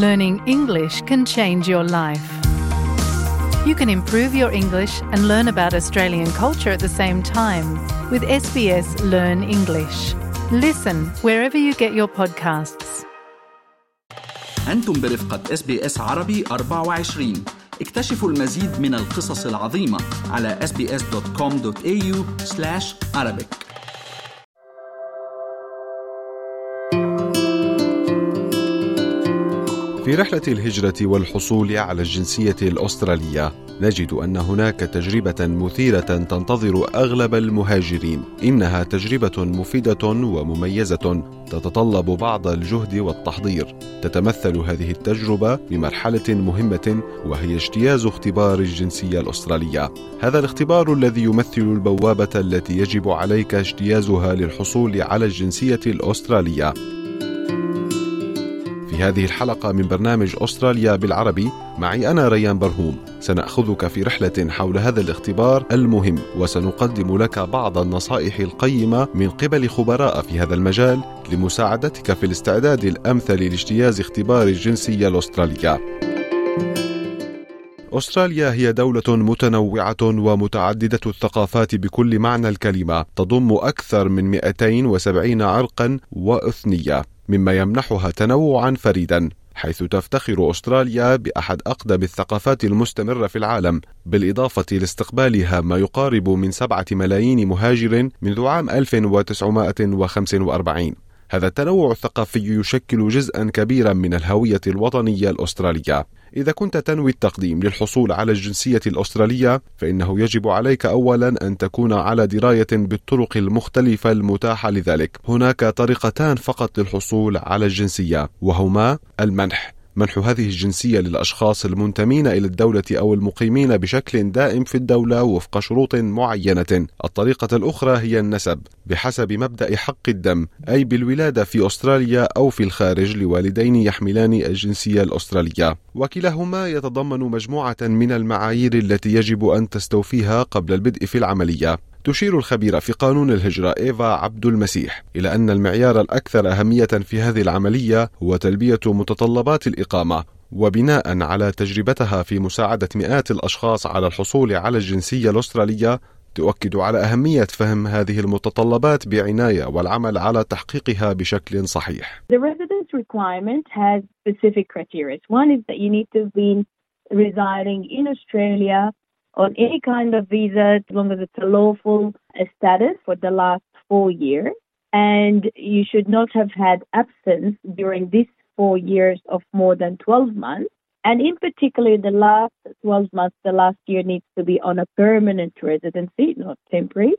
Learning English can change your life. You can improve your English and learn about Australian culture at the same time with SBS Learn English. Listen wherever you get your podcasts. أنتم برفقة اس بي اس عربي 24 اكتشفوا المزيد من القصص العظيمة على sbs.com.au في رحلة الهجرة والحصول على الجنسية الأسترالية نجد أن هناك تجربة مثيرة تنتظر أغلب المهاجرين. إنها تجربة مفيدة ومميزة تتطلب بعض الجهد والتحضير. تتمثل هذه التجربة بمرحلة مهمة وهي اجتياز اختبار الجنسية الأسترالية. هذا الاختبار الذي يمثل البوابة التي يجب عليك اجتيازها للحصول على الجنسية الأسترالية. في هذه الحلقة من برنامج أستراليا بالعربي. معي أنا ريان برهوم. سنأخذك في رحلة حول هذا الاختبار المهم وسنقدم لك بعض النصائح القيمة من قبل خبراء في هذا المجال لمساعدتك في الاستعداد الأمثل لاجتياز اختبار الجنسية الأسترالية. أستراليا هي دولة متنوعة ومتعددة الثقافات بكل معنى الكلمة تضم أكثر من 270 عرقا وأثنية. مما يمنحها تنوعا فريدا حيث تفتخر أستراليا بأحد أقدم الثقافات المستمرة في العالم بالإضافة لاستقبالها ما يقارب من سبعة ملايين مهاجر منذ عام 1945 هذا التنوع الثقافي يشكل جزءا كبيرا من الهوية الوطنية الأسترالية. إذا كنت تنوي التقديم للحصول على الجنسية الأسترالية فإنه يجب عليك أولا أن تكون على دراية بالطرق المختلفة المتاحة لذلك. هناك طريقتان فقط للحصول على الجنسية وهما المنح. منح هذه الجنسية للأشخاص المنتمين إلى الدولة أو المقيمين بشكل دائم في الدولة وفق شروط معينة. الطريقة الأخرى هي النسب بحسب مبدأ حق الدم أي بالولادة في أستراليا أو في الخارج لوالدين يحملان الجنسية الأسترالية. وكلاهما يتضمن مجموعة من المعايير التي يجب أن تستوفيها قبل البدء في العملية. تشير الخبيرة في قانون الهجرة إيفا عبد المسيح إلى أن المعيار الأكثر أهمية في هذه العملية هو تلبية متطلبات الإقامة وبناء على تجربتها في مساعدة مئات الأشخاص على الحصول على الجنسية الأسترالية تؤكد على أهمية فهم هذه المتطلبات بعناية والعمل على تحقيقها بشكل صحيح. The residence requirement has specific criteria. One is that you need to been residing in Australia on any kind of visa as long as it's a lawful status for the last four years. And you should not have had absence during these four years of more than 12 months. And in particular, the last 12 months, the last year needs to be on a permanent residency, not temporary,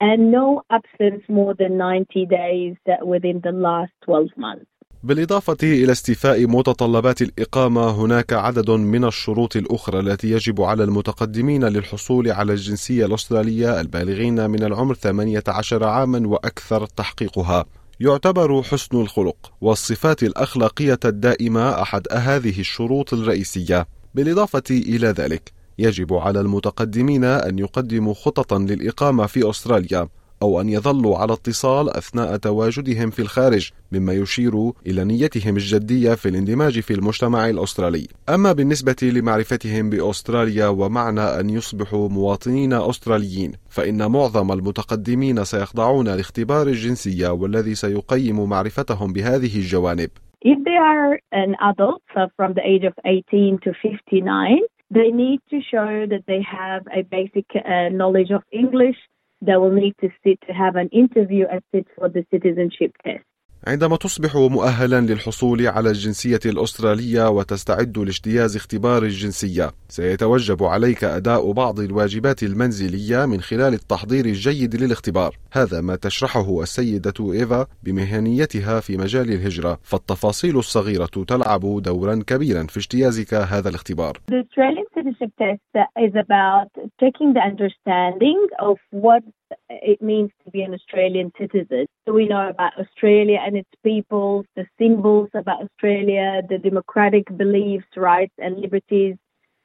and no absence more than 90 days within the last 12 months. بالإضافة إلى استيفاء متطلبات الإقامة هناك عدد من الشروط الأخرى التي يجب على المتقدمين للحصول على الجنسية الأسترالية البالغين من العمر 18 عاما وأكثر تحقيقها. يعتبر حسن الخلق والصفات الأخلاقية الدائمة أحد هذه الشروط الرئيسية. بالإضافة إلى ذلك يجب على المتقدمين أن يقدموا خططا للإقامة في أستراليا. أو أن يظلوا على اتصال أثناء تواجدهم في الخارج مما يشير إلى نيتهم الجدية في الاندماج في المجتمع الأسترالي. أما بالنسبة لمعرفتهم بأستراليا ومعنى أن يصبحوا مواطنين أستراليين فإن معظم المتقدمين سيخضعون لاختبار الجنسية والذي سيقيم معرفتهم بهذه الجوانب. If they are an adult so from the age of 18 to 59, they need to show that they have a basic uh, knowledge of English, they will need to sit to have an interview and sit for the citizenship test. عندما تصبح مؤهلا للحصول على الجنسية الأسترالية وتستعد لاجتياز اختبار الجنسية سيتوجب عليك أداء بعض الواجبات المنزلية من خلال التحضير الجيد للاختبار. هذا ما تشرحه السيدة إيفا بمهنيتها في مجال الهجرة. فالتفاصيل الصغيرة تلعب دورا كبيرا في اجتيازك هذا الاختبار. The Australian citizenship test is about checking the understanding of what it means to be an Australian citizen. So we know about Australia and its people, the symbols about Australia, the democratic beliefs, rights, and liberties,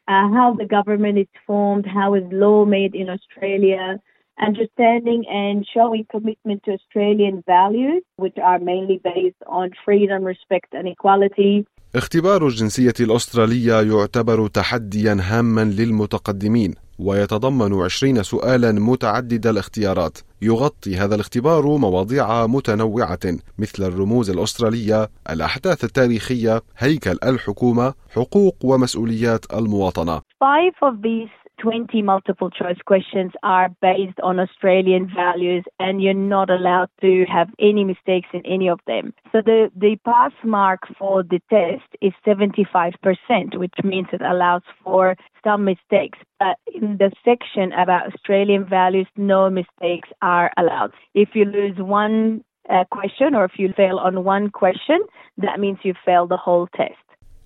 uh, how the government is formed, how is law made in Australia, understanding and showing commitment to Australian values, which are mainly based on freedom, respect, and equality. اختبار الجنسية الأسترالية يعتبر تحديا هاما للمتقدمين ويتضمن عشرين سؤالا متعدد الاختيارات. يغطي هذا الاختبار مواضيع متنوعة مثل الرموز الأسترالية الأحداث التاريخية هيكل الحكومة حقوق ومسؤوليات المواطنة. Five of these 20 multiple choice questions are based on Australian values and you're not allowed to have any mistakes in any of them. So the, the pass mark for the test is 75%, which means it allows for some mistakes. But in the section about Australian values, no mistakes are allowed. If you lose one uh, question or if you fail on one question, that means you fail the whole test.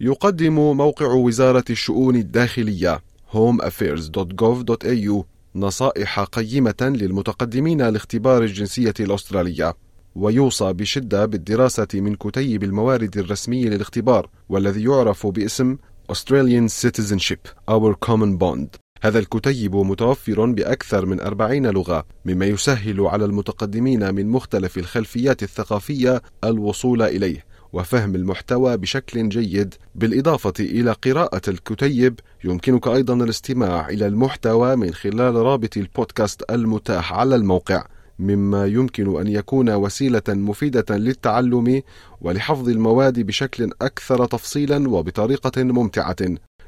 يقدم موقع وزارة الشؤون الداخلية homeaffairs.gov.au نصائح قيمة للمتقدمين لاختبار الجنسية الأسترالية. ويوصى بشدة بالدراسة من كتيب الموارد الرسمي للاختبار والذي يعرف باسم Australian Citizenship Our Common Bond. هذا الكتيب متوفر بأكثر من أربعين لغة مما يسهل على المتقدمين من مختلف الخلفيات الثقافية الوصول إليه. وفهم المحتوى بشكل جيد. بالإضافة إلى قراءة الكتيب يمكنك أيضا الاستماع إلى المحتوى من خلال رابط البودكاست المتاح على الموقع مما يمكن أن يكون وسيلة مفيدة للتعلم ولحفظ المواد بشكل أكثر تفصيلا وبطريقة ممتعة.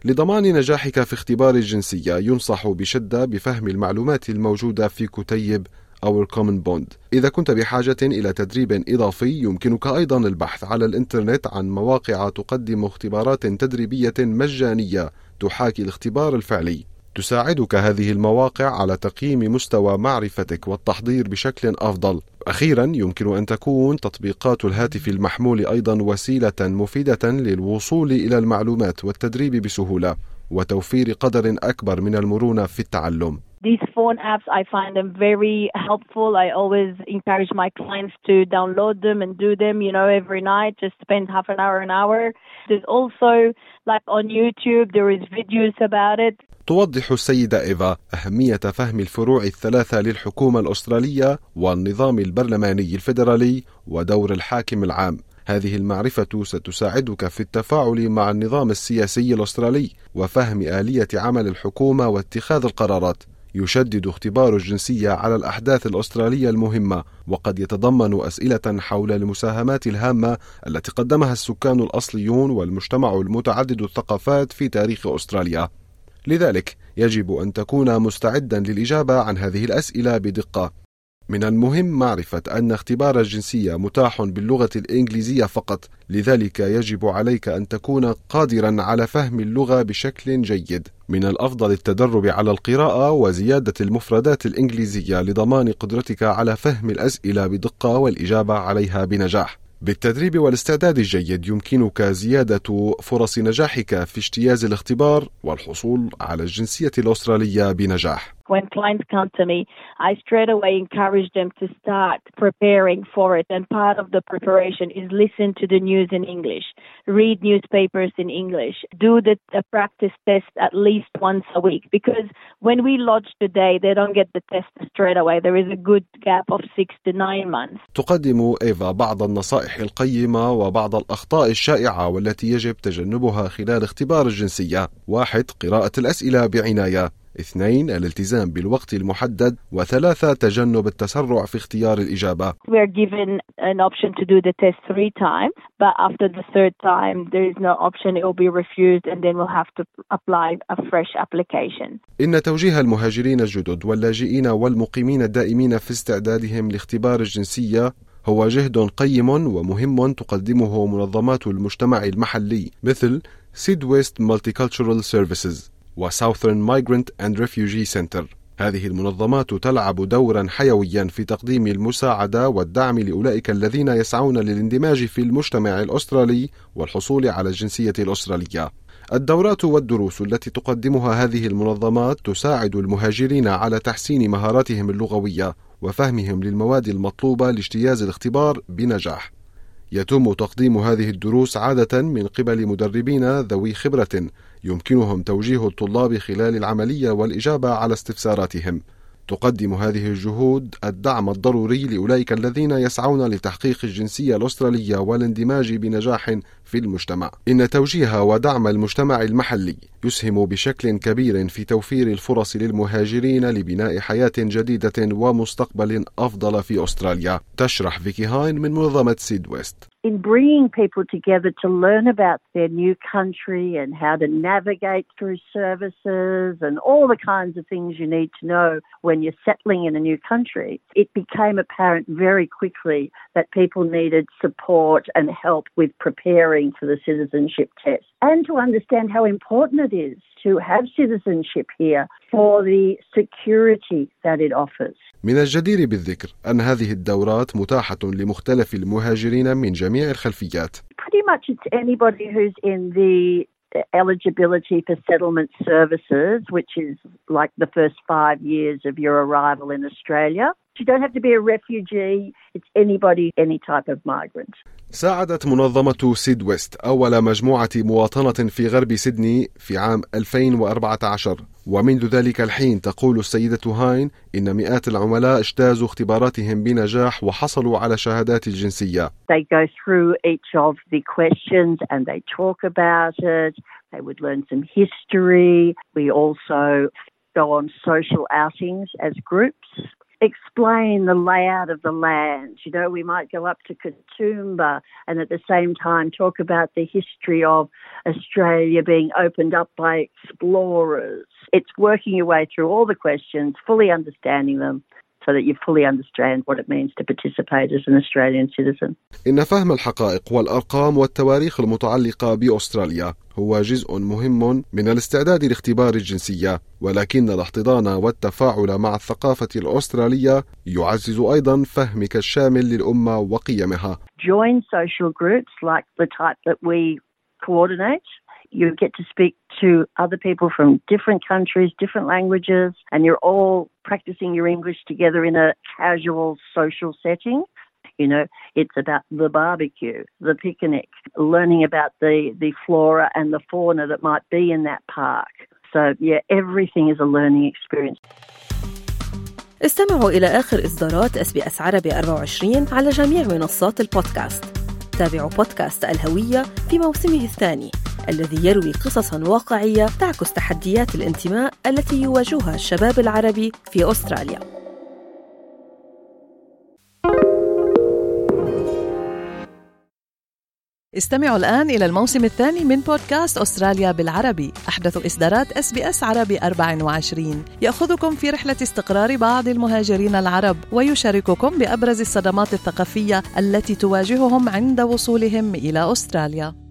لضمان نجاحك في اختبار الجنسية ينصح بشدة بفهم المعلومات الموجودة في كتيب. Our Common Bond إذا كنت بحاجة إلى تدريب إضافي يمكنك أيضا البحث على الإنترنت عن مواقع تقدم اختبارات تدريبية مجانية تحاكي الاختبار الفعلي تساعدك هذه المواقع على تقييم مستوى معرفتك والتحضير بشكل أفضل. أخيرا يمكن أن تكون تطبيقات الهاتف المحمول أيضا وسيلة مفيدة للوصول إلى المعلومات والتدريب بسهولة وتوفير قدر أكبر من المرونة في التعلم. These phone apps, I find them very helpful. I always encourage my clients to download them and do them, you know, every night. Just spend half an hour, an hour. There's also, like on YouTube, there is videos about it. توضح السيدة إيفا أهمية فهم الفروع الثلاثة للحكومة الأسترالية والنظام البرلماني الفيدرالي ودور الحاكم العام هذه المعرفة ستساعدك في التفاعل مع النظام السياسي الأسترالي وفهم آلية عمل الحكومة واتخاذ القرارات يشدد اختبار الجنسية على الأحداث الأسترالية المهمة وقد يتضمن أسئلة حول المساهمات الهامة التي قدمها السكان الأصليون والمجتمع المتعدد الثقافات في تاريخ أستراليا. لذلك يجب أن تكون مستعدا للإجابة عن هذه الأسئلة بدقة. من المهم معرفة أن اختبار الجنسية متاح باللغة الإنجليزية فقط، لذلك يجب عليك أن تكون قادرا على فهم اللغة بشكل جيد. من الأفضل التدرب على القراءة وزيادة المفردات الإنجليزية لضمان قدرتك على فهم الأسئلة بدقة والإجابة عليها بنجاح. بالتدريب والاستعداد الجيد يمكنك زيادة فرص نجاحك في اجتياز الاختبار والحصول على الجنسية الأسترالية بنجاح. When clients come to me, I straight away encourage them to start preparing for it. And part of the preparation is listen to the news in English, read newspapers in English, do the, the practice test at least once a week. Because when we lodge today, they don't get the test straight away. There is a good gap of six to nine months. تقدم إيفا بعض النصائح القيمة وبعض الأخطاء الشائعة والتي يجب تجنبها خلال اختبار الجنسية. واحد قراءة الأسئلة بعناية. اثنين الالتزام بالوقت المحدد وثلاثة تجنب التسرع في اختيار الإجابة. We are given an option to do the test three times but after the third time there is no option. It will be refused and then we'll have to apply a fresh application. إن توجيه المهاجرين الجدد واللاجئين والمقيمين الدائمين في استعدادهم لاختبار الجنسية هو جهد قيم ومهم تقدمه منظمات المجتمع المحلي مثل SydWest Multicultural Services. و Southern Migrant and Refugee Centre هذه المنظمات تلعب دورا حيويا في تقديم المساعدة والدعم لأولئك الذين يسعون للاندماج في المجتمع الأسترالي والحصول على الجنسية الأسترالية. الدورات والدروس التي تقدمها هذه المنظمات تساعد المهاجرين على تحسين مهاراتهم اللغوية وفهمهم للمواد المطلوبة لاجتياز الاختبار بنجاح. يتم تقديم هذه الدروس عادة من قبل مدربين ذوي خبرة يمكنهم توجيه الطلاب خلال العملية والإجابة على استفساراتهم. تقدم هذه الجهود الدعم الضروري لأولئك الذين يسعون لتحقيق الجنسية الأسترالية والاندماج بنجاح في المجتمع. إن توجيه ودعم المجتمع المحلي يسهم بشكل كبير في توفير الفرص للمهاجرين لبناء حياة جديدة ومستقبل أفضل في أستراليا. تشرح فيكي هاين من منظمة سيد ويست. In bringing people together to learn about their new country and how to navigate through services and all the kinds of things you need to know when you're settling in a new country, it became apparent very quickly that people needed support and help with preparing for the citizenship test and to understand how important it is to have citizenship here for the security that it offers. من الجدير بالذكر أن هذه الدورات متاحة لمختلف المهاجرين من جميع الخلفيات. Pretty much it's anybody who's in the eligibility for settlement services, which is like the first five years of your arrival in Australia. You don't have to be a refugee, it's anybody, any type of migrant. ساعدت منظمة سيد ويست أول مجموعة مواطنة في غرب سيدني في عام 2014 ومنذ ذلك الحين تقول السيدة هاين إن مئات العملاء اجتازوا اختباراتهم بنجاح وحصلوا على شهادات الجنسية. They go through each of the questions and they talk about it. They would learn some history. We also go on social outings as groups. Explain the layout of the land. You know, we might go up to Katoomba and at the same time talk about the history of Australia being opened up by explorers. It's working your way through all the questions, fully understanding them. So that you fully understand what it means to participate as an Australian citizen. إن فهم الحقائق والأرقام والتواريخ المتعلقة بأستراليا هو جزء مهم من الاستعداد لاختبار الجنسية ولكن الاحتضان والتفاعل مع الثقافة الأسترالية يعزز أيضا فهمك الشامل للأمة وقيمها Join social groups like the type that we coordinate. You get to speak to other people from different countries, different languages, and you're all practicing your English together in a casual social setting. You know, it's about the barbecue, the picnic, learning about the, the flora and the fauna that might be in that park. So, yeah, everything is a learning experience. استمعوا إلى آخر إصدارات اس بي اس عربي 24 على جميع منصات البودكاست. تابعوا بودكاست الهوية في موسمه الثاني الذي يروي قصصا واقعية تعكس تحديات الانتماء التي يواجهها الشباب العربي في أستراليا. استمعوا الآن إلى الموسم الثاني من بودكاست أستراليا بالعربي. أحدث إصدارات SBS عربي 24 يأخذكم في رحلة استقرار بعض المهاجرين العرب ويشارككم بأبرز الصدمات الثقافية التي تواجههم عند وصولهم إلى أستراليا.